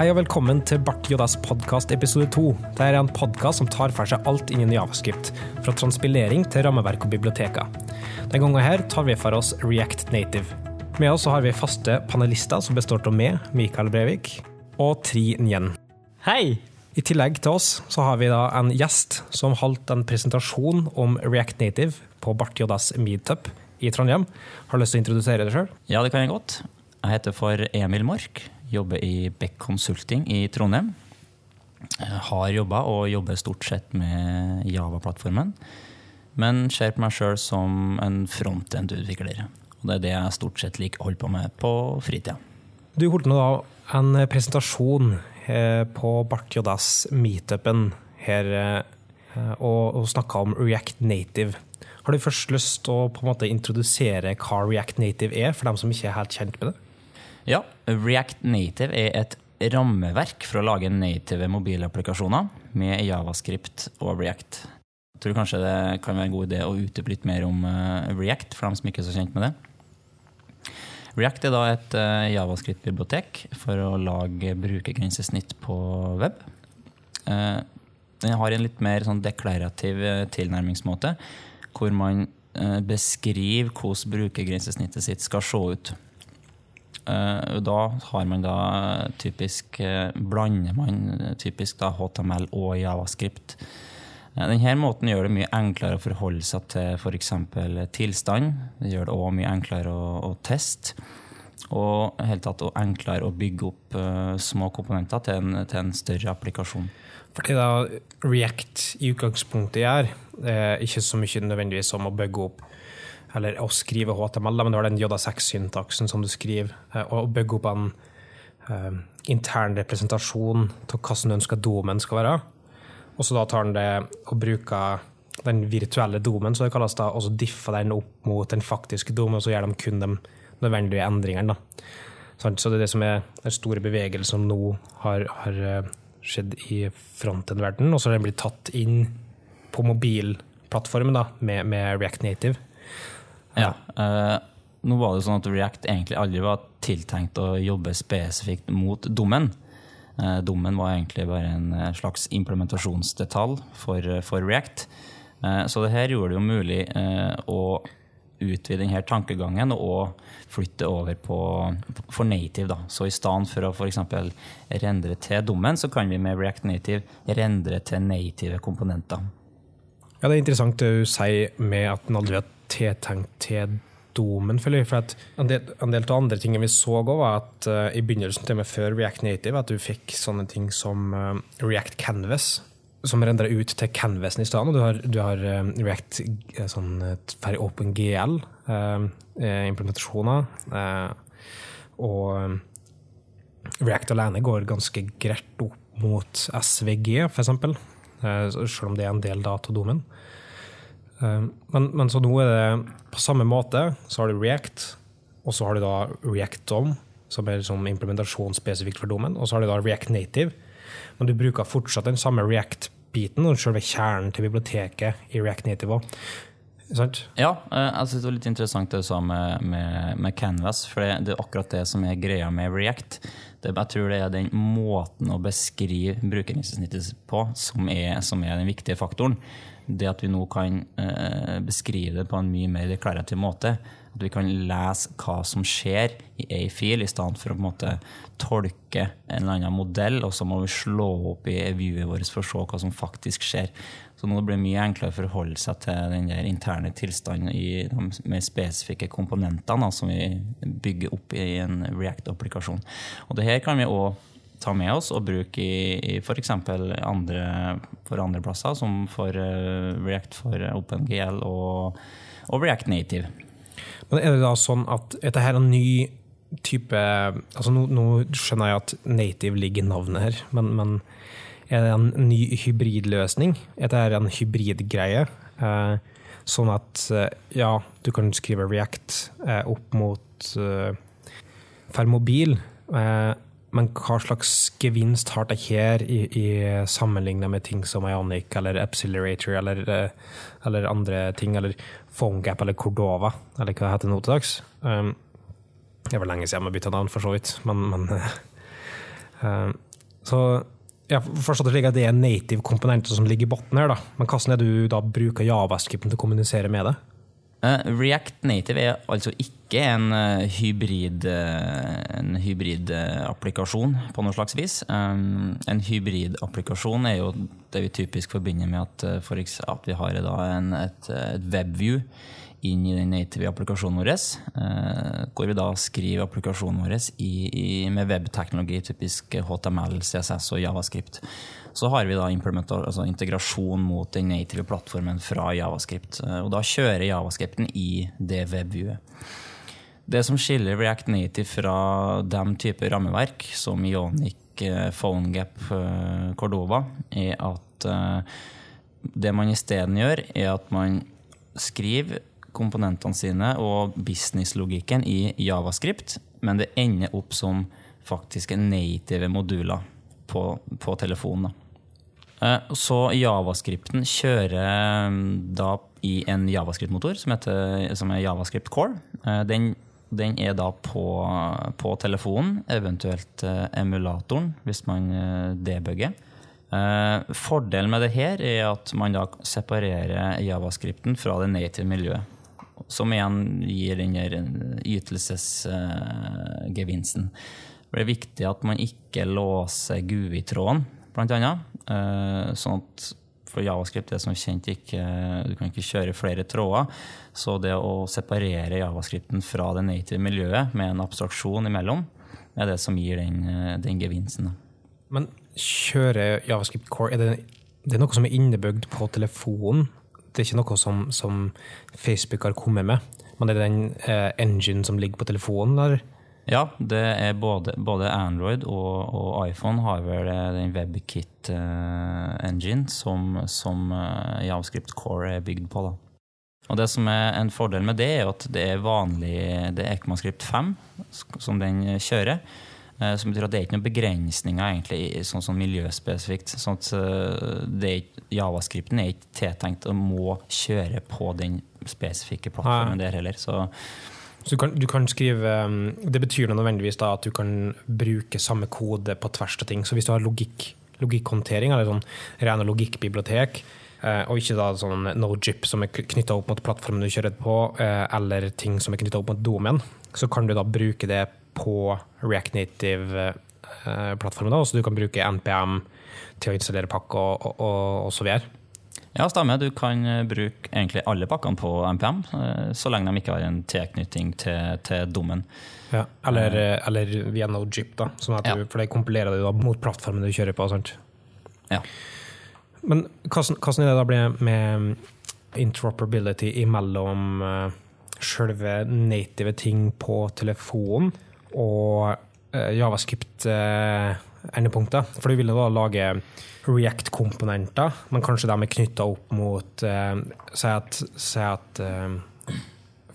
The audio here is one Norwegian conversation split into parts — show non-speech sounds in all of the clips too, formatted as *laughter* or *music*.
Hei og velkommen til Bart Jodas podkast episode to. Det er en podkast som tar for seg alt innen javascript, fra transpilering til rammeverk og biblioteker. Denne gangen her tar vi for oss React Native. Med oss har vi faste panelister som består av meg, Mikael Brevik, og Tri Nyen. Hei! I tillegg til oss så har vi da en gjest som holdt en presentasjon om React Native på Bart Jodas Meetup i Trondheim. Har du lyst til å introdusere deg sjøl? Ja, det kan jeg godt. Jeg heter for Emil Mork. Jobber i Beck Consulting i Trondheim. Har jobba og jobber stort sett med Java-plattformen. Men ser på meg sjøl som en frontend-utvikler. Og det er det jeg stort sett liker å holde på med på fritida. Du holdt nå da en presentasjon eh, på Bart Jodas Meetupen her eh, og snakka om React Native. Har du først lyst til å på en måte introdusere hva React Native er, for dem som ikke er helt kjent med det? Ja, React Native er et rammeverk for å lage native mobilapplikasjoner med Javascript og React. Jeg tror kanskje det kan være en god idé å utdype litt mer om eh, React, for dem som ikke er så kjent med det. React er da et uh, javascript-bibliotek for å lage brukergrensesnitt på web. Uh, den har en litt mer sånn deklarativ tilnærmingsmåte, hvor man beskriver hvordan brukergrensesnittet sitt skal se ut. Da har man da typisk blander man typisk da HTML og javascript. Denne måten gjør det mye enklere å forholde seg til f.eks. tilstand. Det gjør det òg mye enklere å, å teste. Og helt tatt enklere å bygge opp uh, små komponenter til en, til en, større applikasjon. Fordi da React i utgangspunktet gjør, er ikke så mye nødvendigvis om å bygge opp eller å skrive HTML, men du har den J6-syntaksen som du skriver, og bygge opp en uh, intern representasjon av hvordan du ønsker domen skal være. Og så da tar han det og bruker den virtuelle domen, så det kalles da, og så differ den opp mot den faktiske domen, og så gjør de kun de nødvendige endringene. Så det er det som er den store bevegelsen som nå har, har skjedd i frontend-verdenen, og så har den blitt tatt inn på mobilplattformen da, med, med, React Native. Ja. Uh, nå var det sånn at React egentlig aldri var tiltenkt å jobbe spesifikt mot dommen. Uh, dommen var egentlig bare en slags implementasjonsdetalj for, for React. Uh, så det her gjorde det jo mulig å utvide denne tankegangen og flytte over på for native. Da. Så i stedet for å f.eks. rendre til dommen, så kan vi med React Native rendre til native komponenter. Ja, Det er interessant det du sier med at den aldri har tiltenkt til domen. For at en del, en del av andre tingene vi så òg, var at uh, i begynnelsen til og med før React Native, at du fikk sånne ting som uh, React Canvas som rendrer ut til Canvasen i stedet. Du har, du har uh, React sånn for OpenGL-implementasjoner. Uh, uh, og React alene går ganske greit opp mot SVG, f.eks. Selv om det er en del datadomen. Uh, men, men, så nå er det på samme måte. Så har du React, og så har du da React DOM, som er liksom implementasjon spesifikt for domen. Og så har du da React Native men du bruker fortsatt den samme React-biten og selve kjernen til biblioteket i React Native òg. Ja, jeg synes det var litt interessant det du sa med, med, med Canvas. For det, det, er akkurat det som er greia med React. Det, jeg tror det er den måten å beskrive brukerinnsnittet på som er, som er, den viktige faktoren. Det at vi nå kan eh, beskrive det på en mye mer deklarativ måte. At vi kan lese hva som skjer i ei fil, i stedet for å på en måte tolke en eller annen modell, og så må vi slå opp i viewet vårt for å se hva som faktisk skjer. Så nå blir det mye enklere å forholde seg til den der interne tilstanden i de mer spesifikke komponentene som vi bygger opp i en React-applikasjon. Og det her kan vi òg ta med oss og bruke i, i f.eks. Andre, for andre plasser, som for uh, React for OpenGL og, og React Native. Men er det da sånn at dette her er en ny type altså nå, nå, skjønner jeg at native ligger i navnet her, men, men, er det en ny hybridløsning? Er det en hybridgreie? Eh, sånn at eh, ja, du kan skrive React eh, opp mot eh, for mobil, eh, men hva slags gevinst har det her i, i sammenlignet med ting som Ionic eller Epsilerator eller, eh, eller andre ting, eller PhoneGap eller Cordova, eller hva det heter nå til dags? Um, det var lenge siden vi bytta navn, for så vidt. Men, men uh, Så jeg har forstått det slik at det er native komponenter som ligger i bunnen her, da. Men hvordan er det du da bruker javascripten til å kommunisere med det? Eh, React Native er altså ikke en eh, hybrid, eh, hybridapplikasjon på noe slags vis. Um, En hybridapplikasjon er jo det vi typisk forbinder med at, for at vi har en, et, et webview inn i den native applikasjonen vår, hvor vi da skriver applikasjonen vår i, i, med webteknologi, typisk HTML, CSS og Javascript. Så har vi da altså integrasjon mot den native plattformen fra Javascript. eh, Og da kjører Javascripten i det webviewet. Det som skiller React Native fra de typer rammeverk, som Ionic, eh, PhoneGap, eh, Cordova, er at det man isteden gjør, er at man skriver komponentene sine og businesslogikken i Javascript, men det ender opp som faktiske native moduler på, på telefonen. Eh, Så javascripten kjører mm, da i en javascript-motor som, som er javascript core. Eh, Den, den er da på, på telefonen, eventuelt eh, emulatoren, hvis man eh, debugger. Eh, Fordelen med det her er at man da separerer javascripten fra det native miljøet. Som igjen gir den ytelsesgevinsten. Det er viktig at man ikke låser GUI-tråden, blant annet. Eh, Sånn at for javascript er som kjent ikke Du kan ikke kjøre flere tråder. Så det å separere javascripten fra det native miljøet med en abstraksjon imellom, er det som gir den, eh, den gevinsten. Men kjøre javascript core, er det, det er noe som er innebygd på telefonen? Det er ikke noe som, som Facebook har kommet med? Men er det den eh, engine som ligger på telefonen? Eller? Ja, det er både, både Android og, og iPhone har vel eh, den WebKit-engine som, som eh, JavaScript Core er bygd på. Da. Og det som er en fordel med det, er at det er vanlig det er ECMAScript 5 som den kjører. eh, Som betyr at det er ikke noen begrensninger egentlig, sånn, sånn miljøspesifikt. Sånn at eh, ikke- javascripten er ikke tiltenkt å må kjøre på den spesifikke plattformen der heller. Så Så du kan, du kan skrive um, Det betyr nødvendigvis da at du kan bruke samme kode på tvers av ting. Så hvis du har logikk, logikkhåndtering, eller sånn rene logikkbibliotek, eh, og ikke da sånn NoJip som er knytta opp mot plattformen du kjører på, eh, eller ting som er knytta opp mot domen, så kan du da bruke det på React Native-plattformen. Så du kan bruke NPM til å installere pakke og, og, og, og så videre. Ja, stemmer. Du kan eh, bruke egentlig alle pakkene på NPM, eh, så lenge de ikke har en tilknytning til, til dommen. Ja, eller, eller via NoJip, da. Sånn at Ja. du, for det kompilerer du da mot plattformen du kjører på. Sant? Ja. Men hvordan, hvordan er det da blir med interoperability imellom uh, selve native ting på telefonen og javascript-endepunkter? For du vil da lage React-komponenter, men kanskje de er knytta opp mot uh, Si at, si at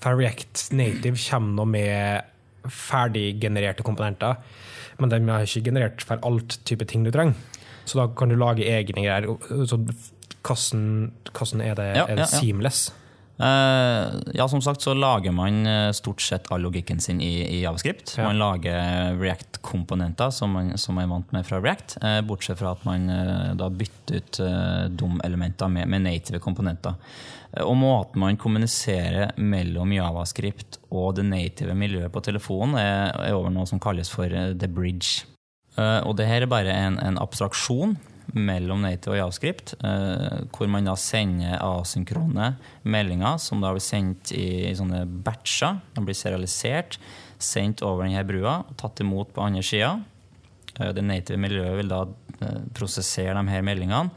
for React Native kommer nå med ferdiggenererte komponenter, men de har ikke generert for alt type ting du trenger. Så da kan du lage egne greier. Så hvordan, hvordan er det, Ja, er det ja, ja. seamless? Eh, ja, som sagt så lager man eh, stort sett all logikken sin i, i Javascript. Ja. Man lager React-komponenter som man, som man er vant med fra React, eh, bortsett fra at man da bytter ut DOM-elementer med, med native komponenter. Og måten man kommuniserer mellom Javascript og det native miljøet på telefonen, er, er over noe som kalles for the bridge. Og det her er bare en, en abstraksjon mellom native og javascript, eh, hvor man da sender asynkrone meldinger som da blir sendt i, sånne batcher. De blir serialisert, sendt over denne brua og tatt imot på andre sida. Eh, det native miljøet vil da eh, prosessere de her meldingene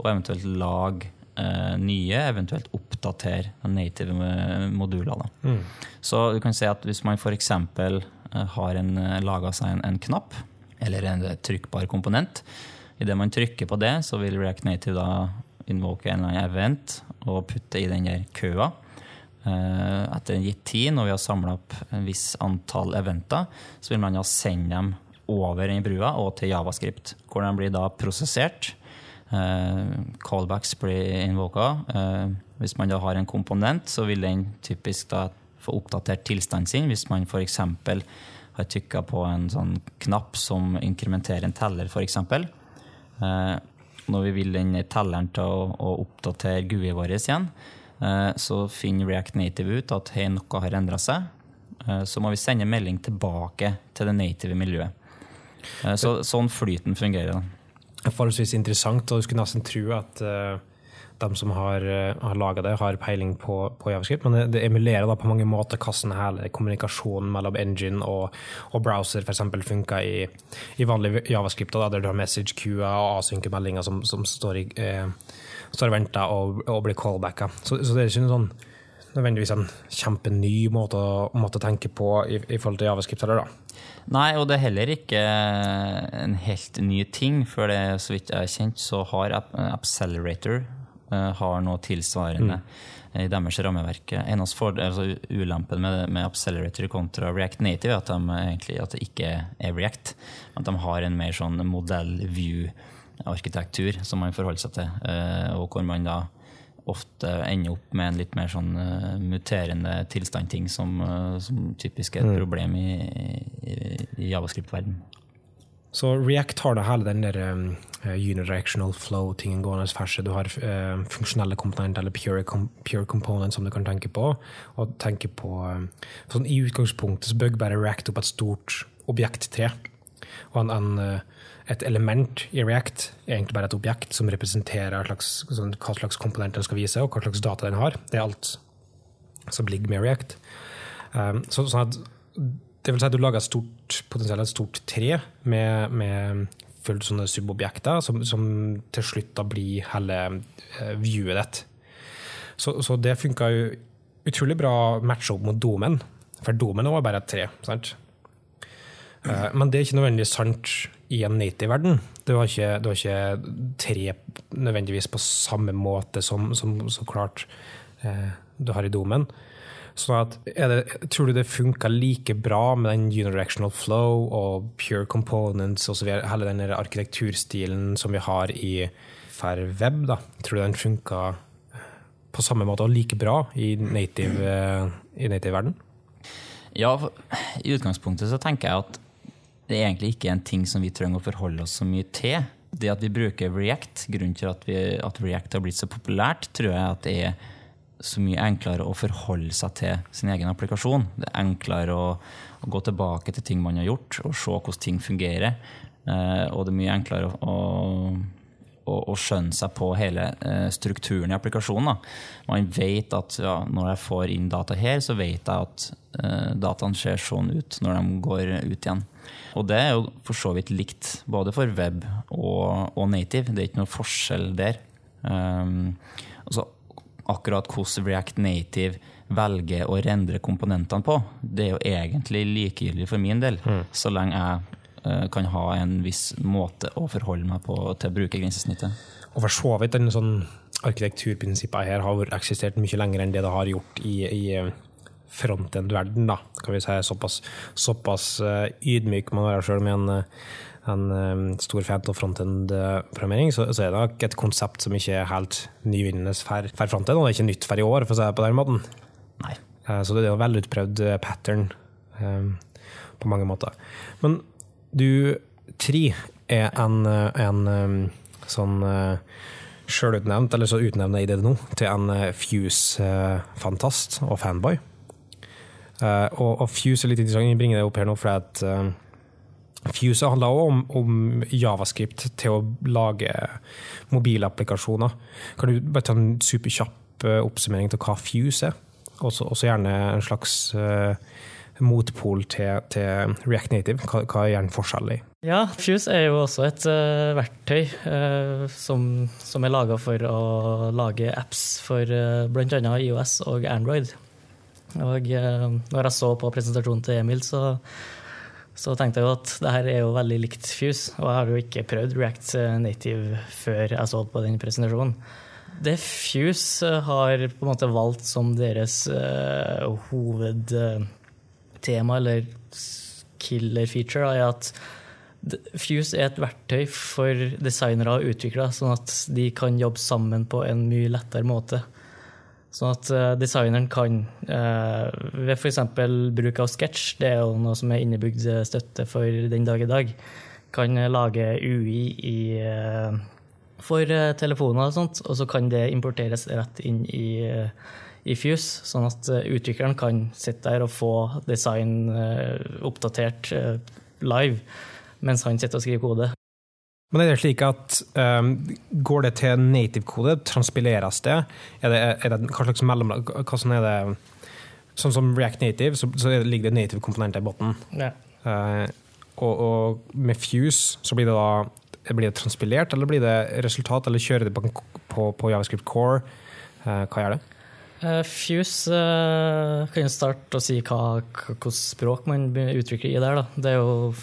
og eventuelt lage nye, eventuelt oppdatere de native modulene. Mm. Så du kan si at hvis man f.eks. har laga seg en, en knapp, eller en trykkbar komponent, idet man trykker på det, så vil React Native da invoke en eller annen event og putte i den der køa. Eh, Etter en gitt tid, når vi har samla opp en viss antall eventer, så vil man da sende dem over den brua og til Javascript, hvor de blir da prosessert. Eh, callbacks blir invoka. Eh, hvis man da har en komponent, så vil den typisk da få oppdatert tilstanden sin. Hvis man f.eks. har tykka på en sånn knapp som inkrementerer en teller, f.eks. Eh, når vi vil den telleren til å, å oppdatere GUI vårt igjen, eh, så finner React Native ut at hey, noe har endra seg. Eh, så må vi sende melding tilbake til det native miljøet. Så, sånn flyten fungerer. da. Forholdsvis interessant, og du skulle nesten tro at de som har, uh, har laga det, har peiling på, på javascript, men det, det emulerer da på mange måter hvordan hele kommunikasjonen mellom engine og, og browser f.eks. funker i, i vanlig javascript, da, der du har message queuer og asynke-meldinger som, som, står, i, eh, står og venter og, og blir callbacka. Så, så det er ikke noe sånn nødvendigvis en kjempeny måte måte å tenke på i, i forhold til javascript. Eller, da. Nei, og det er heller ikke en helt ny ting. For det, så vidt jeg er kjent, så har Accelerator har noe tilsvarende mm. i deres rammeverk. Eneste av altså, ulempen med, med, Accelerator kontra React Native er at, de, egentlig, at det ikke er React. At de har en mer sånn modell-view-arkitektur som man forholder seg til, uh, og hvor man da ofte ender opp med en litt mer sånn muterende tilstandting som, som typisk er et mm. problem i, i, i javascript-verden. Så React har da hele den der um, unidirectional flow-tingen gående ferse. Du har uh, funksjonelle komponenter, eller pure, com pure components, som du kan tenke på. Og tenke på um, sånn I utgangspunktet så bygger bare React opp et stort objekttre. Og en, en et element i React er egentlig bare et objekt som representerer slags, sånn, hva slags komponent den skal vise, og hva slags data den har. Det er alt som ligger med React. Um, så, sånn at, det vil si at du lager et stort, potensielt et stort tre med, med fullt sånne subobjekter, som, som, til slutt da blir hele uh, viewet ditt. Så, så, det funka jo utrolig bra matcha opp mot domen, for domen var bare et tre. sant? Uh, men det er ikke nødvendigvis sant i en native-verden. Du, har ikke, ikke tre nødvendigvis på samme måte som, som så klart eh, du har i domen. Sånn at, det, tror du det funka like bra med den unidirectional flow og pure components og så videre, hele den arkitekturstilen som vi har i Fair Web? Da. Tror du den funka på samme måte og like bra i native-verden? Native ja, i utgangspunktet så tenker jeg at det er egentlig ikke en ting som vi trenger å forholde oss så mye til. Det at vi bruker React, grunnen til at, vi, at React har blitt så populært, tror jeg at det er så mye enklere å forholde seg til sin egen applikasjon. Det er enklere å, å gå tilbake til ting man har gjort, og se hvordan ting fungerer. Eh, og det er mye enklere å, å, å skjønne seg på hele eh, strukturen i applikasjonen. Da. Man vet at ja, når jeg får inn data her, så vet jeg at eh, dataene ser sånn ut når de går ut igjen. Og det er jo for så vidt likt både for web og, og native. Det er ikke noe forskjell der. Um, altså, akkurat hvordan React Native velger å rendre komponentene på, det er jo egentlig likegyldig for min del, mm. så lenge jeg uh, kan ha en viss måte å forholde meg på til å bruke grensesnittet. Og for så vidt, den sånn arkitekturprinsippet her har eksistert mye lenger enn det det har gjort i, i frontend-verden, da. Kan vi si såpass, såpass uh, ydmyk man er sjøl med en, eh, en stor fan av frontend-programmering, så, så, er det nok et konsept som ikke er helt nyvinnende for, for frontend, og det er ikke nytt for i år, for å si det på den måten. Nei. Uh, så det er en velutprøvd pattern um, på mange måter. Men du, Tri er en, en um, sånn uh, sjølutnevnt, eller så utnevner jeg det nå, til en Fuse-fantast og fanboy. Uh, og, og, Fuse er litt interessant, jeg bringer det opp her nå, for at uh, Fuse handler også om, om, javascript til å lage mobilapplikasjoner. Kan du bare ta en superkjapp uh, oppsummering til hva Fuse er? Også, også gjerne en slags motpol til, til, React Native. Hva, hva er gjerne forskjellig? Ja, Fuse er jo også et uh, verktøy uh, som, som, er laga for å lage apps for uh, bl.a. IOS og Android. Og eh, når jeg så på presentasjonen til Emil, så, så tenkte jeg jo at det her er jo veldig likt Fuse. Og jeg har jo ikke prøvd React Native før jeg så på den presentasjonen. Det Fuse har på en måte valgt som deres uh, hovedtema, eller killer feature, er at Fuse er et verktøy for designere og utviklere, sånn at de kan jobbe sammen på en mye lettere måte. Sånn at uh, designeren kan, uh, ved f.eks. bruk av Sketch, det er jo noe som er innebygd støtte for den dag i dag, kan lage UI i, for telefoner og sånt, og så kan det importeres rett inn i, i Fuse, sånn at utvikleren kan sitte der og få design oppdatert live mens han sitter og skriver kode. Men er det slik at um, går det til native-kode? Transpileres det? Er det, er det hva slags mellomlag Hvordan er det Sånn som React Native, så, så ligger det native-komponenter i bunnen. Ja. Uh, og, og, med Fuse så blir det da blir det transpilert, eller blir det resultat, eller kjører det på, på, på Javascript Core? Uh, hva gjør det? Uh, Fuse uh, kan jo starte å si hva, språk man utvikler i der. Da. Det er jo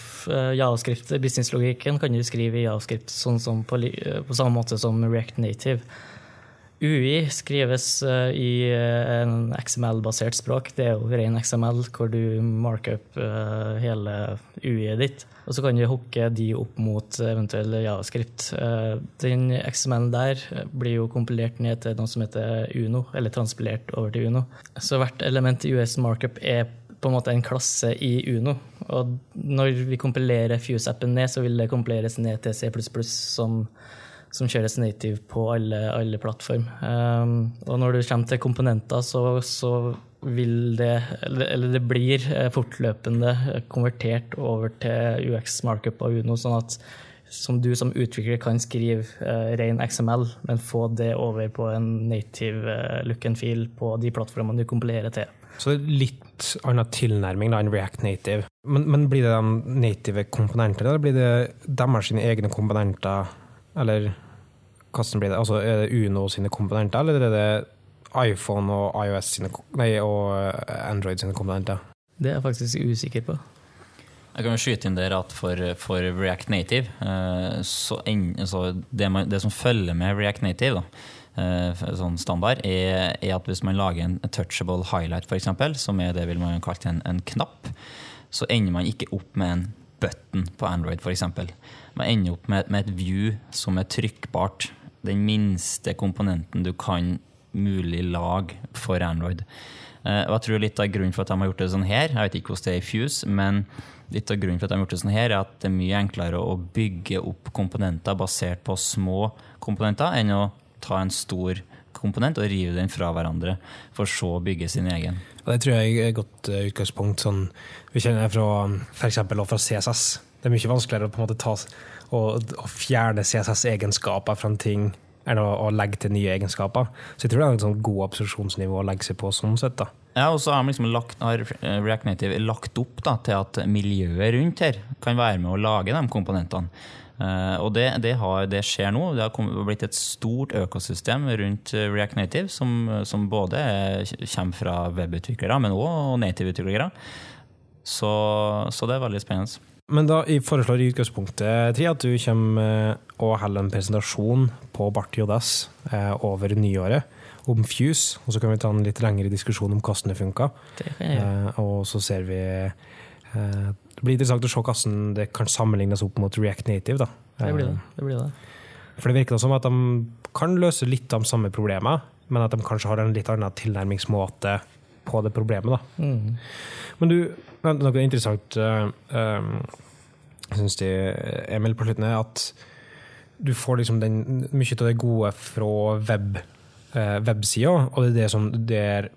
javascript, Businesslogikken kan du skrive i javascript sånn som på, på, samme måte som React Native. UI skrives i en XML-basert språk. Det er jo ren XML, hvor du marker opp hele UI-et ditt. Og så kan du hooke de opp mot eventuell javascript. Eh, den XML-en der blir jo kompilert ned til noe som heter Uno, eller transpilert over til Uno. Så hvert element i US Markup er på en måte en klasse i Uno. Og når vi kompilerer Fuse-appen ned, så vil det kompileres ned til C++, som, som kjøres native på alle, alle plattform. Um, og når du kommer til komponenter, så, så vil det, eller det blir eh, fortløpende konvertert over til UX markup av Uno, sånn at som du som utvikler kan skrive uh, ren XML, men få det over på en native uh, look and feel på de plattformene du kompilerer til. Så litt annen tilnærming da enn React Native. Men, men blir det de native komponenter, eller blir det deres egne komponenter? Eller hvordan blir det? Altså, er det Uno sine komponenter, eller er det iPhone og iOS sine, nei, og eh, Android sine komponenter? Det er jeg faktisk usikker på. Jeg kan jo skyte inn der at for, for React Native, eh, så, en, så det, man, det, som følger med React Native, da, eh, sånn standard, er, er, at hvis man lager en touchable highlight, f.eks., som er det vil man kalt en, en knapp, så ender man ikke opp med en button på Android, f.eks. Man ender opp med, med, et view som er trykkbart. Den minste komponenten du kan mulig lag for Android. Eh, og jeg tror litt av grunnen for at de har gjort det sånn her, jeg vet ikke hvordan det er i Fuse, men litt av grunnen for at de har gjort det sånn her, er at det er mye enklere å bygge opp komponenter basert på små komponenter, enn å ta en stor komponent og rive den fra hverandre, for så å bygge sin egen. Og det tror jeg er et godt eh, utgangspunkt. Sånn, vi kjenner det fra f.eks. fra CSS. Det er mye vanskeligere å på en måte ta og, å fjerne CSS-egenskaper fra en ting enn å, å, legge til nye egenskaper. Så jeg tror det er et sånn god absorpsjonsnivå å legge seg på sånn sett. da. Ja, og så har, liksom lagt, har React Native lagt opp da, til at miljøet rundt her kan være med å lage de komponentene. Uh, og det, det, har, det, skjer nå. Det har blitt et stort økosystem rundt React Native, som, som både kommer fra webutviklere, men òg native-utviklere. Så, så det er veldig spennende. Men da jeg foreslår i utgangspunktet Tri, at du kommer og holder en presentasjon på Barti JS eh, over nyåret om Fuse. Og så kan vi ta en litt lengre diskusjon om hvordan det funka. Eh, og så ser vi eh, Det blir interessant å se hvordan det kan sammenlignes opp mot React Native. Da. Det blir det. det, blir det. For det virker som at de kan løse litt av de samme problemene, men at de kanskje har en litt annen tilnærmingsmåte på det problemet. Mm. Men du, noe interessant uh, um, syns de, Emil, på slutten er at du får liksom den, mye av det gode fra web, uh, websida, og det er det som der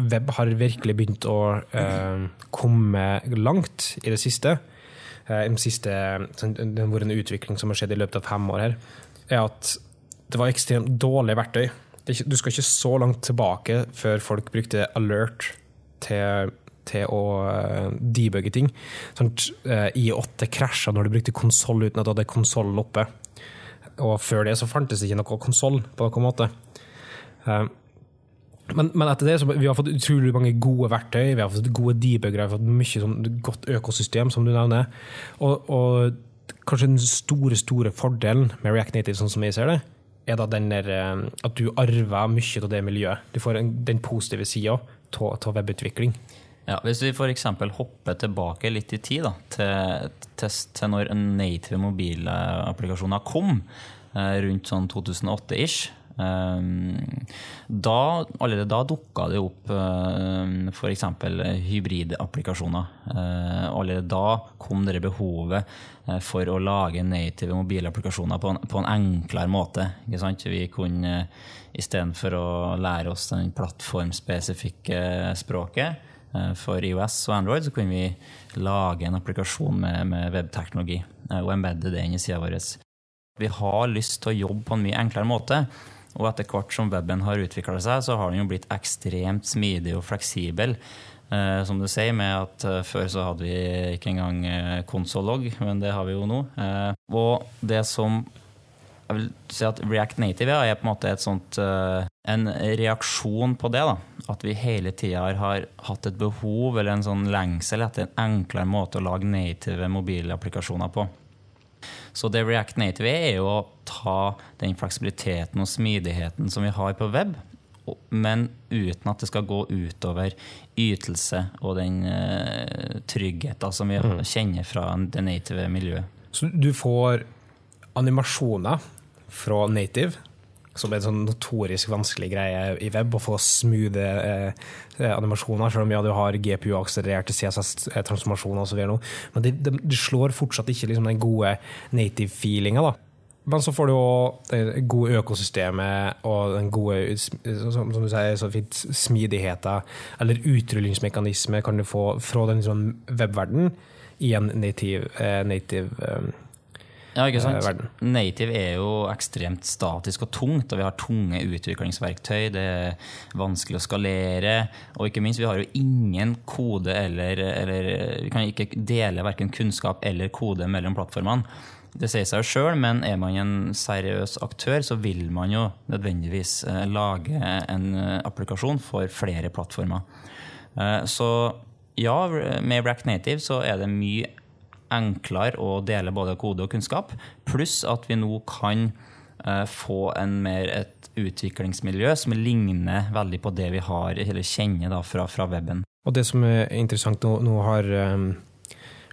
web har virkelig begynt å uh, komme langt i det siste. Uh, den siste sånn, det har vært en utvikling som har skjedd i løpet av fem år her, er at det var ekstremt dårlige verktøy. Du skal ikke så langt tilbake før folk brukte alert til til å uh, debugge ting. Sånn, uh, I8 krasja når du brukte konsoll uten at du hadde konsollen oppe. Og før det så fantes det ikke noe konsoll på noen måte. Uh, men, men, etter det så vi har fått utrolig mange gode verktøy, vi har fått gode debuggere, vi har fått mye sånn, godt økosystem, som du nevner. Og, og, kanskje den store store fordelen med React Native, sånn som jeg ser det, er da der, at du arver mye av det miljøet. Du får den positive sida av webutvikling. Ja, hvis vi f.eks. hopper tilbake litt i tid, da, til, til, til, når native mobile applikasjoner kom, eh, rundt sånn 2008-ish, Da, allerede da dukka det opp f.eks. hybridapplikasjoner. Allerede da kom det behovet for å lage native mobilapplikasjoner på en, på en enklere måte. Vi kunne istedenfor å lære oss den plattformspesifikke språket for IOS og Android, så kunne vi lage en applikasjon med, med webteknologi og embedde det inn i sida vår. Vi har lyst til å jobbe på en mye enklere måte. Og etter hvert som weben har utvikla seg, så har den jo blitt ekstremt smidig og fleksibel. Eh, som du sier, med at eh, før så hadde vi ikke engang eh, konsollogg, men det har vi jo nå. Eh, og det som jeg vil si at React Native er på en måte sånt, eh, en reaksjon på det. da. At vi hele tida har hatt et behov eller en sånn lengsel etter en enklere måte å lage native mobilapplikasjoner på. Så det React Native er, er jo å ta den fleksibiliteten og smidigheten som vi har på web, men uten at det skal gå utover ytelse og den uh, tryggheten som vi mm. kjenner fra det native miljøet. Så du får animasjoner fra native som er en sånn notorisk vanskelig greie i web, å få smooth eh, eh animasjoner, selv om ja, du har GPU-akselererte CSS-transformasjoner osv. Men det, det, det, slår fortsatt ikke liksom, den gode native-feelinga. Men så får du òg det gode økosystemet og den gode som, som du sier, så fint, smidigheten, eller utrullingsmekanisme, kan du få fra den liksom, webverdenen i en native, eh, native um, ja, ikke sant? verden. Native er jo ekstremt statisk og tungt, og vi har tunge utviklingsverktøy. Det er vanskelig å skalere. Og ikke minst, vi har jo ingen kode eller, eller Vi kan ikke dele verken kunnskap eller kode mellom plattformene. Det sier seg jo sjøl, men er man en seriøs aktør, så vil man jo nødvendigvis eh, lage en eh, applikasjon for flere plattformer. Eh, så ja, med Black Native så er det mye enklere å dele både kode og kunnskap. Pluss at vi nå kan uh, få en mer et utviklingsmiljø som ligner veldig på det vi har, eller kjenner da, fra, fra weben. Og det som er interessant, nå, nå har um,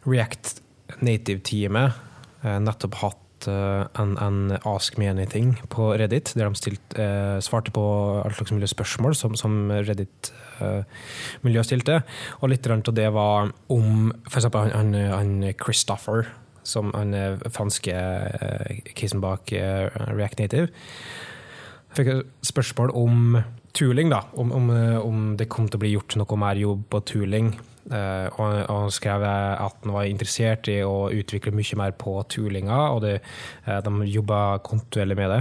React Native-teamet uh, nettopp hatt Eh, en, en, Ask me anything på Reddit, der de stilt, eh, svarte på all slags mulige spørsmål som, som Reddit-miljøet eh, stilte. Og litt av det var om f.eks. Han, han, Christopher, som han franske eh, casen bak eh, React Native, fikk spørsmål om tooling, da. Om, om, om, det kom til å bli gjort noe mer jobb på tooling og, han skrev at han var interessert i å utvikle mye mer på toolinga, og det, uh, de jobba kontinuerlig med det.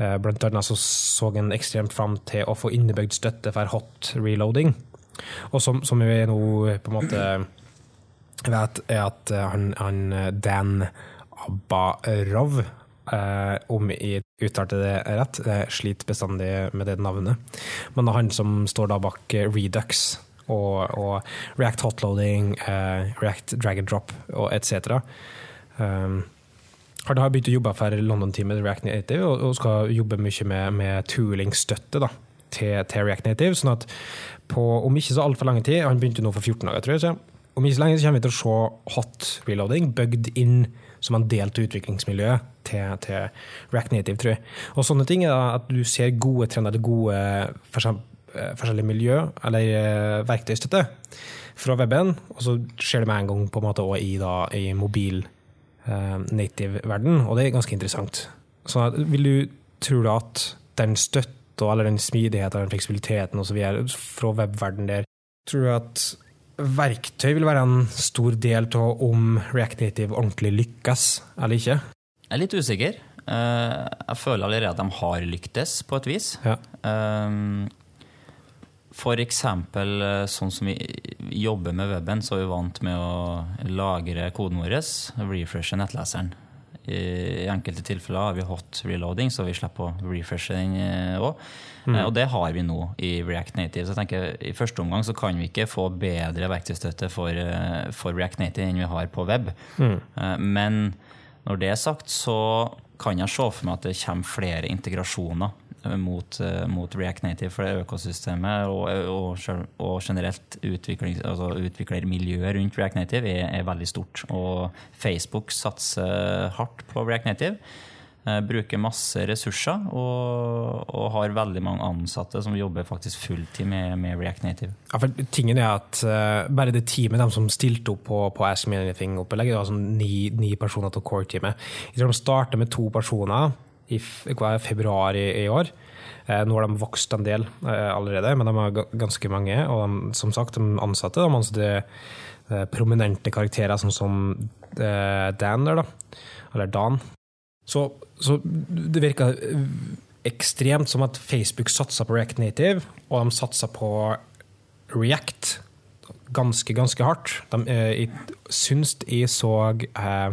Uh, blant annet så, så han ekstremt fram til å få innebygd støtte for hot reloading. Og som, som vi nå på en måte vet, er at han, han Dan Abarov om jeg uttalte det rett, jeg sliter bestandig med det navnet. Men det er han som står da bak Redux, og, og React hotloading, uh, React drag and drop og etc. Um, har da begynt å jobbe for London-teamet React Native og, og, skal jobbe mye med, med tooling-støtte til, til, React Native. sånn at på, om ikke så altfor lang tid, han begynte nå for 14 dager, tror jeg, så om ikke så lenge så kommer vi til å se hot reloading bygd inn som en del av utviklingsmiljøet til, til React Native, tror jeg. Og sånne ting er at du ser gode trender, gode for eksempel, Eh, forskjellige miljø, eller eh, verktøystøtte fra weben, og så skjer det med en gang på en måte òg i, da, i mobil uh, native-verden, og det er ganske interessant. Så vil du tro at den støtta eller den smidigheten, den fleksibiliteten osv. fra webverden der, tror du at verktøy vil være en stor del av om React Native ordentlig lykkes eller ikke? Jeg er litt usikker. Jeg føler allerede at de har lyktes, på et vis. Ja. F.eks. Eh, sånn som vi jobber med weben, så er vi vant med å lagre koden vår, refreshe nettleseren. I enkelte tilfeller har vi hot reloading, så vi slipper å refreshe den òg. Eh, mm. Eh, og det har vi nå i React Native. Så jeg tenker I første omgang så kan vi ikke få bedre verktøystøtte for, for React Native enn vi har på web. Mm. Men når det er sagt, så kan jeg se for meg at det kommer flere integrasjoner mot, eh, mot, React Native for det økosystemet og, og, og generelt altså utviklermiljøet rundt React Native er, er, veldig stort. Og Facebook satser hardt på React Native. Eh, bruker masse ressurser og, og, har veldig mange ansatte som jobber faktisk fulltid med, med React Native. Ja, for tingen er at uh, Bare det teamet de som stilte opp på, på Ask Me Anything-opplegget, det var sånn ni, ni personer til core-teamet. De starter med to personer i februar i, år. Uh, nå har de vokst en del uh, allerede, men de har ganske mange. Og de, som sagt, de ansatte de ansatte prominente karakterer, sånn som Dan der, da. Eller Dan. Så, så det virker ekstremt som at Facebook satsa på React Native, og de satsa på React ganske, ganske hardt. De, eh, jeg syns jeg så eh,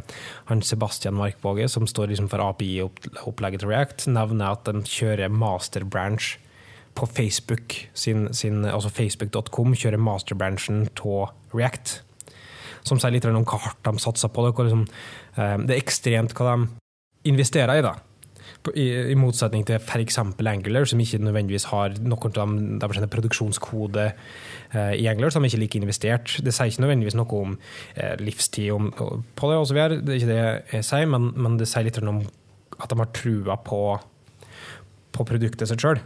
han Sebastian Markvåge, som står liksom for API-opplegget til React, nevne at de kjører masterbranch på Facebook. Sin, sin, altså Facebook.com kjører masterbranchen av React. Som sier litt om hva hardt de satser på det. Liksom, eh, det er ekstremt hva de investerer i. da. I, motsetning til f.eks. Angular, som ikke nødvendigvis har noen av de produksjonskode eh, i Angular, som ikke like investert. Det sier ikke nødvendigvis noe om eh, livstid om, på det, osv. Det er ikke det jeg sier, men, men det sier litt om at de har trua på, på produktet sitt sjøl.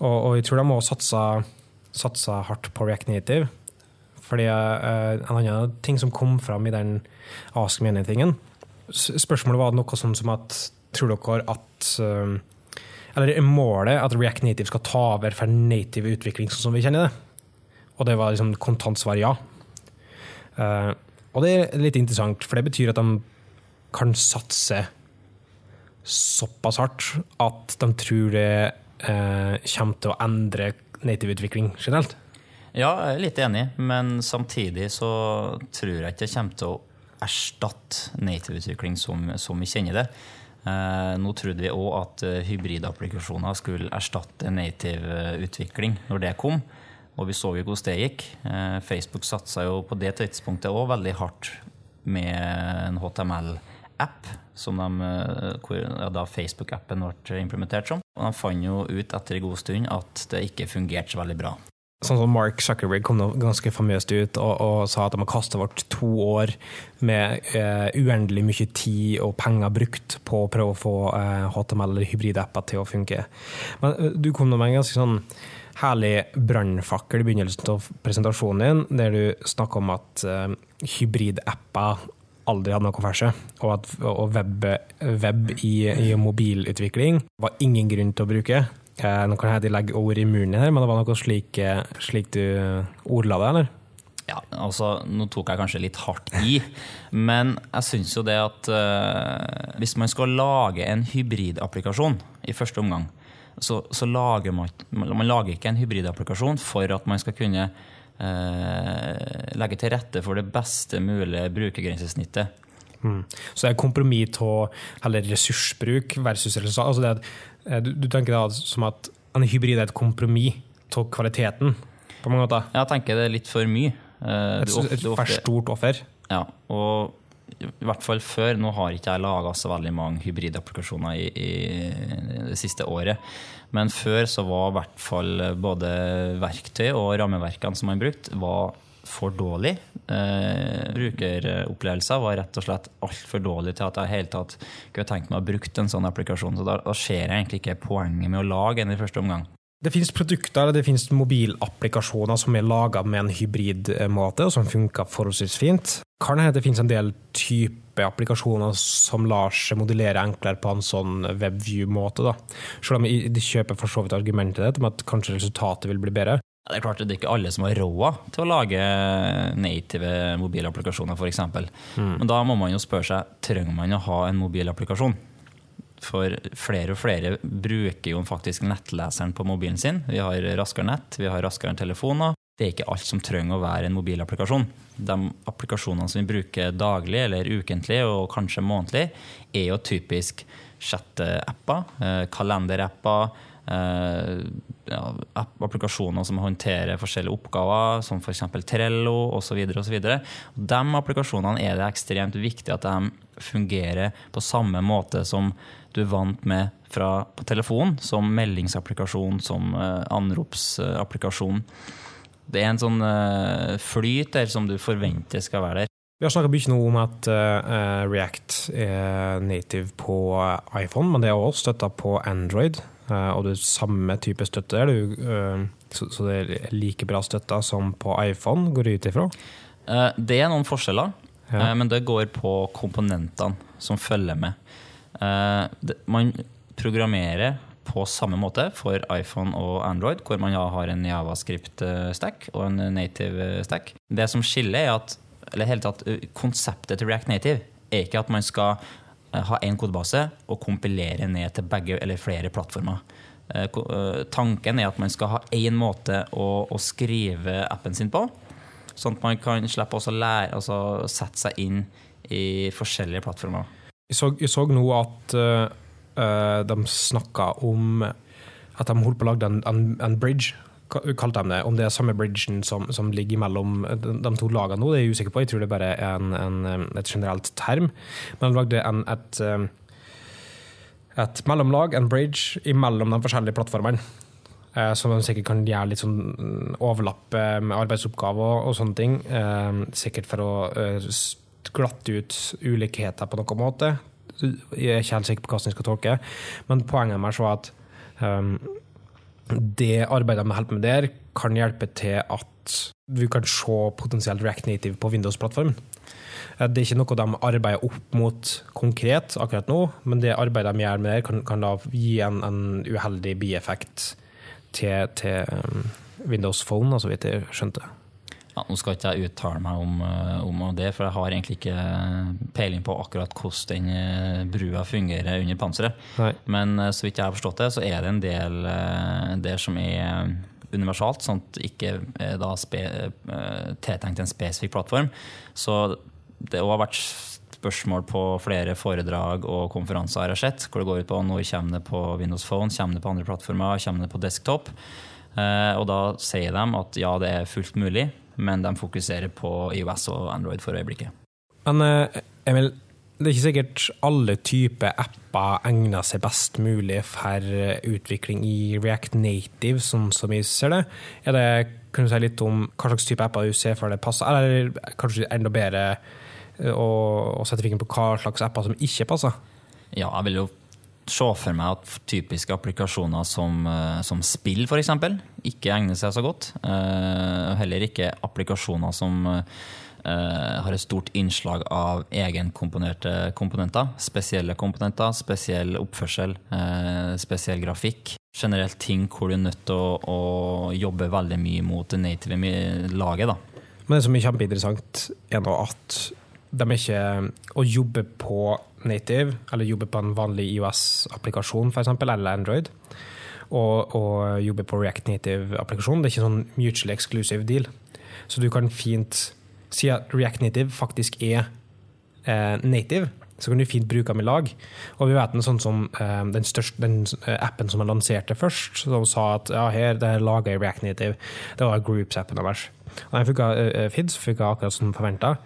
Og, og, jeg tror de må satse, satse hardt på React Native. Fordi eh, En annen ting som kom fram i den Ask Me Anythingen, Spørsmålet var noe sånn som at Tror dere at eh, Eller er målet at React Native skal ta over for native utvikling sånn som vi kjenner det? Og det var liksom kontantsvar ja. Uh, og det er litt interessant, for det betyr at de kan satse såpass hardt at de tror det uh, kommer til å endre native utvikling generelt. Ja, jeg er litt enig, men samtidig så tror jeg ikke det kommer til å erstatte native-utvikling som, som, vi kjenner det. Eh, nå trodde vi òg at uh, hybridapplikasjoner skulle erstatte native-utvikling når det kom. Og vi så jo hvordan det gikk. Eh, Facebook satsa jo på det tidspunktet òg veldig hardt med en HTML-app, som de, hvor da Facebook-appen ble implementert som. Og de fant jo ut etter en god stund at det ikke fungerte så veldig bra. Sånn som Mark Zuckerberg kom ganske famøst ut og, og sa at de har kasta bort to år med eh, uendelig mye tid og penger brukt på å prøve å få eh, HTML- eller hybridapper til å funke. Men uh, du kom med en ganske sånn herlig brannfakkel i begynnelsen av presentasjonen din, der du snakka om at eh, hybridapper aldri hadde noe for seg, og at og web, web i, i mobilutvikling var ingen grunn til å bruke. Nå kan jeg legge ord i munnen her, men det var noe slik, eh, slik du ordla det, eller? Ja, altså, Nå tok jeg kanskje litt hardt i, *laughs* men jeg syns jo det at uh, hvis man skal lage en hybridapplikasjon i første omgang, så, så, lager man, man lager ikke en hybridapplikasjon for at man skal kunne uh, legge til rette for det beste mulige brukergrensesnittet. Mm. Så det er kompromiss av ressursbruk versus resultat. Altså det, Eh, du, du tenker da som at en hybrid er et kompromiss av kvaliteten? på mange måter? Jeg tenker det er litt for mye. Eh, et, ofte, et for stort offer? Ja, og i hvert fall før. Nå har ikke jeg laga så veldig mange hybridapplikasjoner i, i, det siste året. Men før så var i hvert fall både verktøy og rammeverkene som man brukte, var for dårlig. Eh, brukeropplevelser var rett og slett altfor dårlig til at jeg helt tatt kunne tenkt meg å bruke en sånn applikasjon. Så da, da ser jeg egentlig ikke poenget med å lage en i første omgang. Det finnes produkter det finnes mobilapplikasjoner som er laga med en hybridmåte, og som funker forholdsvis fint. Kan hende det finnes en del type applikasjoner som lar seg modellere enklere på en sånn webview-måte. Selv om de kjøper for så vidt argumentet ditt om at kanskje resultatet vil bli bedre. Det er klart det er ikke alle som har råd til å lage native mobilapplikasjoner, f.eks. Mm. Men da må man jo spørre seg trenger man å ha en mobilapplikasjon. For flere og flere bruker jo faktisk nettleseren på mobilen sin. Vi har raskere nett, vi har raskere telefoner. Det er ikke alt som trenger å være en mobilapplikasjon. De applikasjonene som vi bruker daglig eller ukentlig og kanskje månedlig, er jo typisk chatteapper, eh, kalenderapper ja, applikasjoner som håndterer forskjellige oppgaver, som f.eks. Trello osv. De applikasjonene er det ekstremt viktig at de fungerer på samme måte som du er vant med fra, på telefon, som meldingsapplikasjon, som uh, anropsapplikasjon. Det er en sånn uh, flyt der som du forventer skal være der. Vi har snakka mye nå om at React er native på iPhone, men det er også støtta på Android. Uh, og det er samme type støtte der, uh, så, det er like bra støtta som på iPhone, går det ut ifra? det er noen forskjeller, ja. men det går på komponentene som følger med. Man programmerer på samme måte for iPhone og Android, hvor man har en Javascript-stack og en native stack. Det som skiller, er at eller helt tatt, konseptet til React Native er ikke at man skal ha én kodebase og kompilere ned til begge eller flere plattformer. Tanken er at man skal ha én måte å, å, skrive appen sin på, sånn at man kan slippe å lære, altså sette seg inn i forskjellige plattformer. Jeg så, så nå at uh, de snakka om at de holdt på å lage en, en, en bridge kalte de det. Om det er samme bridgen som, som ligger mellom de, to lagene nå, det er jeg usikker på. Jeg tror det bare er en, en, et generelt term. Men de lagde en, et, et mellomlag, en bridge, imellom de forskjellige plattformene. Eh, som de sikkert kan gjøre litt sånn overlapp med arbeidsoppgaver og, sånne ting. Eh, sikkert for å eh, glatte ut ulikheter på noen måte. Jeg er ikke helt sikker på hvordan jeg skal tolke men poenget med var at det arbeidet de holder med der, kan hjelpe til at vi kan se potensielt React Native på Windows-plattformen. Eh, det er ikke noe de arbeider opp mot konkret akkurat nå, men det arbeidet de gjør med det, kan, kan da gi en, en uheldig bieffekt til, til um, Windows Phone, så vidt jeg skjønte. Ja, nå skal ikke jeg uttale meg om, eh, om, det, for jeg har egentlig ikke peiling på akkurat hvordan den eh, brua fungerer under panseret. Nei. Men eh, så vidt jeg har forstått det, så er det en del der som er universalt, sånn at ikke da spe, tiltenkt en spesifikk plattform. Så det har vært spørsmål på flere foredrag og konferanser jeg har sett, hvor det går ut på når kommer det på Windows Phone, kommer det på andre plattformer, kommer det på desktop. Og da sier de at ja, det er fullt mulig, men de fokuserer på IOS og Android for øyeblikket. Men eh, Emil, det er ikke sikkert alle typer apper egner seg best mulig for eh, utvikling i React Native, sånn som vi ser det. Er det kan du si litt om hva slags type apper du ser for det passer, eller kanskje enda bedre eh, å, å sette fingeren på hva slags apper som ikke passer? Ja, jeg vil jo se for meg at typiske applikasjoner som, eh, som spill f.eks. ikke egner seg så godt. Uh, heller ikke applikasjoner som uh, har et stort innslag av egenkomponerte komponenter. Spesielle komponenter, spesiell oppførsel, spesiell grafikk. Generelt ting hvor du er nødt til å, å jobbe veldig mye mot det native laget. Da. Men det som er kjempeinteressant, er nå at de er ikke å jobbe på native, eller jobbe på en vanlig IOS-applikasjon f.eks., eller Android, og, og jobbe på React Native-applikasjon. Det er ikke sånn mutually exclusive deal. Så du kan fint si at React Native faktisk er eh, native. Så kan du fint bruke dem i lag. Og vi vet en sånn som eh, den, største, den eh, appen som jeg lanserte først, som sa at ja, her, det er laga i React Native, det var Groups-appen deres. Og den funka, uh, Fids funka akkurat som forventa.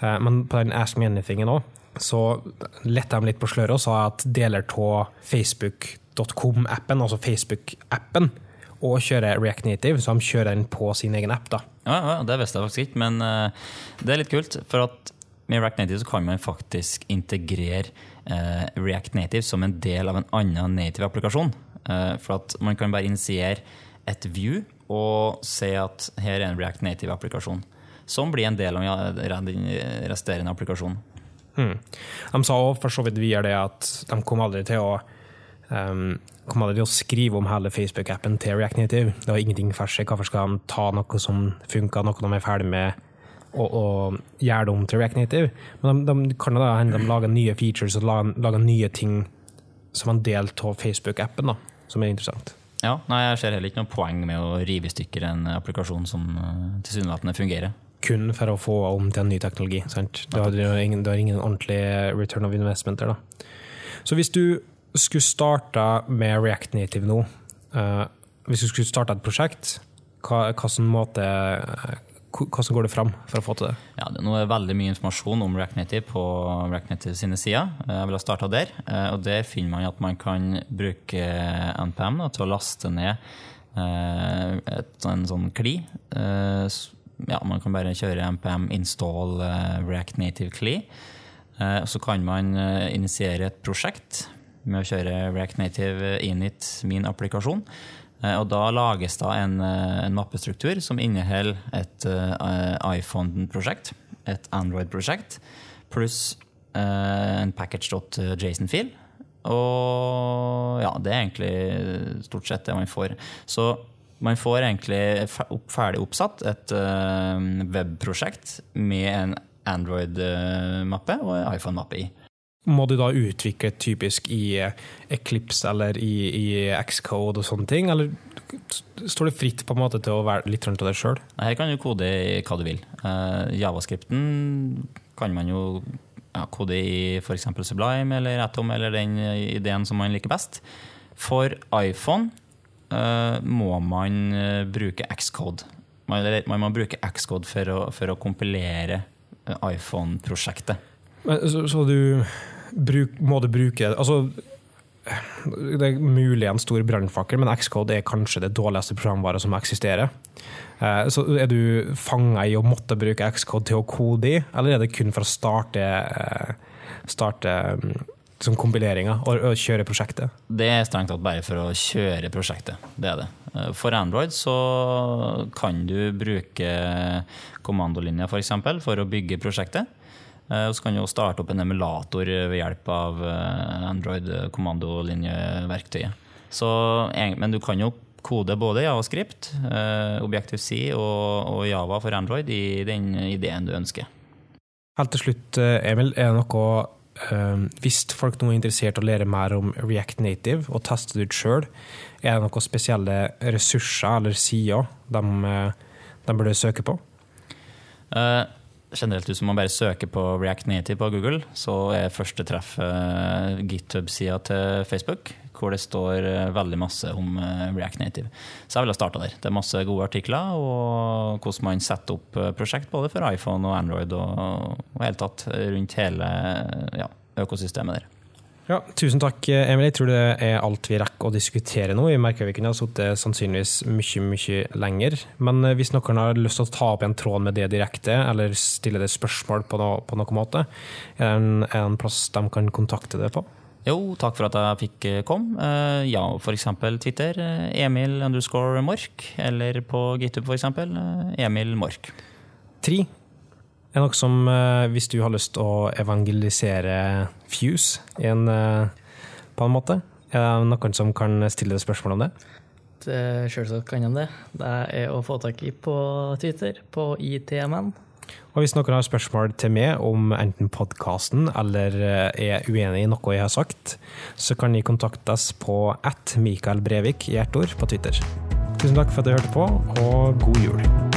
Men på den Ask Me Anythingen òg, så lette de litt på sløret og sa at deler av facebook.com-appen, altså Facebook-appen, og kjører React Native, så de kjører den på sin egen app. da. Ja, ja Det visste jeg faktisk ikke, men uh, det er litt kult. For at med React Native så kan man faktisk integrere uh, React Native som en del av en annen native applikasjon. Uh, for at man kan bare initiere et view og se at her er en React Native-applikasjon. Som blir en del av den resterende applikasjonen. Mm. De sa òg for så vidt videre det at de kom aldri til å um, kom aldri til å skrive om hele Facebook-appen til React Native. Det var ingenting for seg. Hvorfor skal de ta noe som funka, noe de er ferdig med, og, og gjøre det om til React Native? Men de, de kan da hende de lager nye features og lager, lager nye ting som en del av Facebook-appen, som er interessant. Ja, nei, Jeg ser heller ikke noe poeng med å rive i stykker en applikasjon som uh, tilsynelatende fungerer kun for å få om til en ny teknologi. Sant? Du har, ingen, du har ingen ordentlig return of investment der. Da. Så hvis du skulle starta med React Native nå, uh, hvis du skulle starta et prosjekt, hva, hva måte, hvordan går det fram for å få til det? Ja, det er veldig mye informasjon om React Native på React Native sine sider. Jeg vil ha starta der. Eh, og Der finner man at man kan bruke NPM da, til å laste ned et, en sånn kli ja, man kan bare kjøre npm install React Native CLI. Så kan man initiere et prosjekt med å kjøre React Native init min applikasjon. Og da lages da en, en mappestruktur som inneholder et iPhone-prosjekt, et Android-prosjekt, pluss en package.json-fil og ja, det er egentlig stort sett det man får. Så man får egentlig ferdig oppsatt et uh, webprosjekt med en Android-mappe og en iPhone-mappe i. Må du da utvikle typisk i eh, Eclipse eller i, i Xcode og sånne ting, eller står det fritt på en måte til å være litt rundt av deg sjøl? Her kan du kode i hva du vil. Uh, Javascripten kan man jo ja, kode i f.eks. Sublime eller Atom eller den ideen som man liker best. For iPhone må man uh, bruke Xcode. Man, man, må bruke Xcode for å, for å kompilere uh, iPhone-prosjektet. Så, så, du bruk, må du bruke altså, Det er mulig en stor brannfakkel, men Xcode er kanskje det dårligste programvaret som eksisterer. Eh, så er du fanga i å måtte bruke Xcode til å kode i, eller er det kun for å starte, eh, starte liksom kompileringa og, og, kjøre prosjektet? Det er strengt tatt bare for å kjøre prosjektet. Det er det. Eh, for Android så kan du bruke kommandolinja f.eks. For, eksempel, for å bygge prosjektet. Og så kan du starte opp en emulator ved hjelp av Android kommandolinjeverktøyet. Men du kan jo kode både Javascript, eh, Objective-C og, og, Java for Android i den ideen du ønsker. Helt til slutt, eh, Emil, er det noe eh, Hvis folk nå er interessert i å lære mer om React Native og teste det ut sjøl, er det noen spesielle ressurser eller sider de, de burde søke på? Uh, generelt hvis man bare søker på React Native på Google, så er første treff uh, GitHub-sida til Facebook hvor det står eh, veldig masse om eh, React Native. Så jeg ville starta der. Det er masse gode artikler og hvordan man setter opp eh, prosjekt både for iPhone og Android og, og helt tatt rundt hele ja, økosystemet der. Ja, tusen takk, Emil. Jeg tror det er alt vi rekker å diskutere nå. Jeg merker vi kunne ha sittet sannsynligvis mye mye lenger. Men hvis noen har lyst til å ta opp en tråd med det direkte, eller stille det spørsmål på, noe, på noen måte, er det en, en plass de kan kontakte det på? Jo, takk for at jeg fikk eh, komme. Uh, ja, f.eks. Twitter. Emil underscore Mork. Eller på GitHub, f.eks. Emil Mork. Tri er noe som, hvis du har lyst til å evangelisere Fuse en, på en måte, er det noen som kan stille deg spørsmål om det? Selvsagt kan de det. Det er å få tak i på Twitter, på ITMN. Og hvis noen har spørsmål til meg om enten podkasten eller eh, er uenig i noe jeg har sagt, så kan de kontaktes på at Mikael Brevik i ett ord på Twitter. Tusen takk for at du hørte på, og god jul.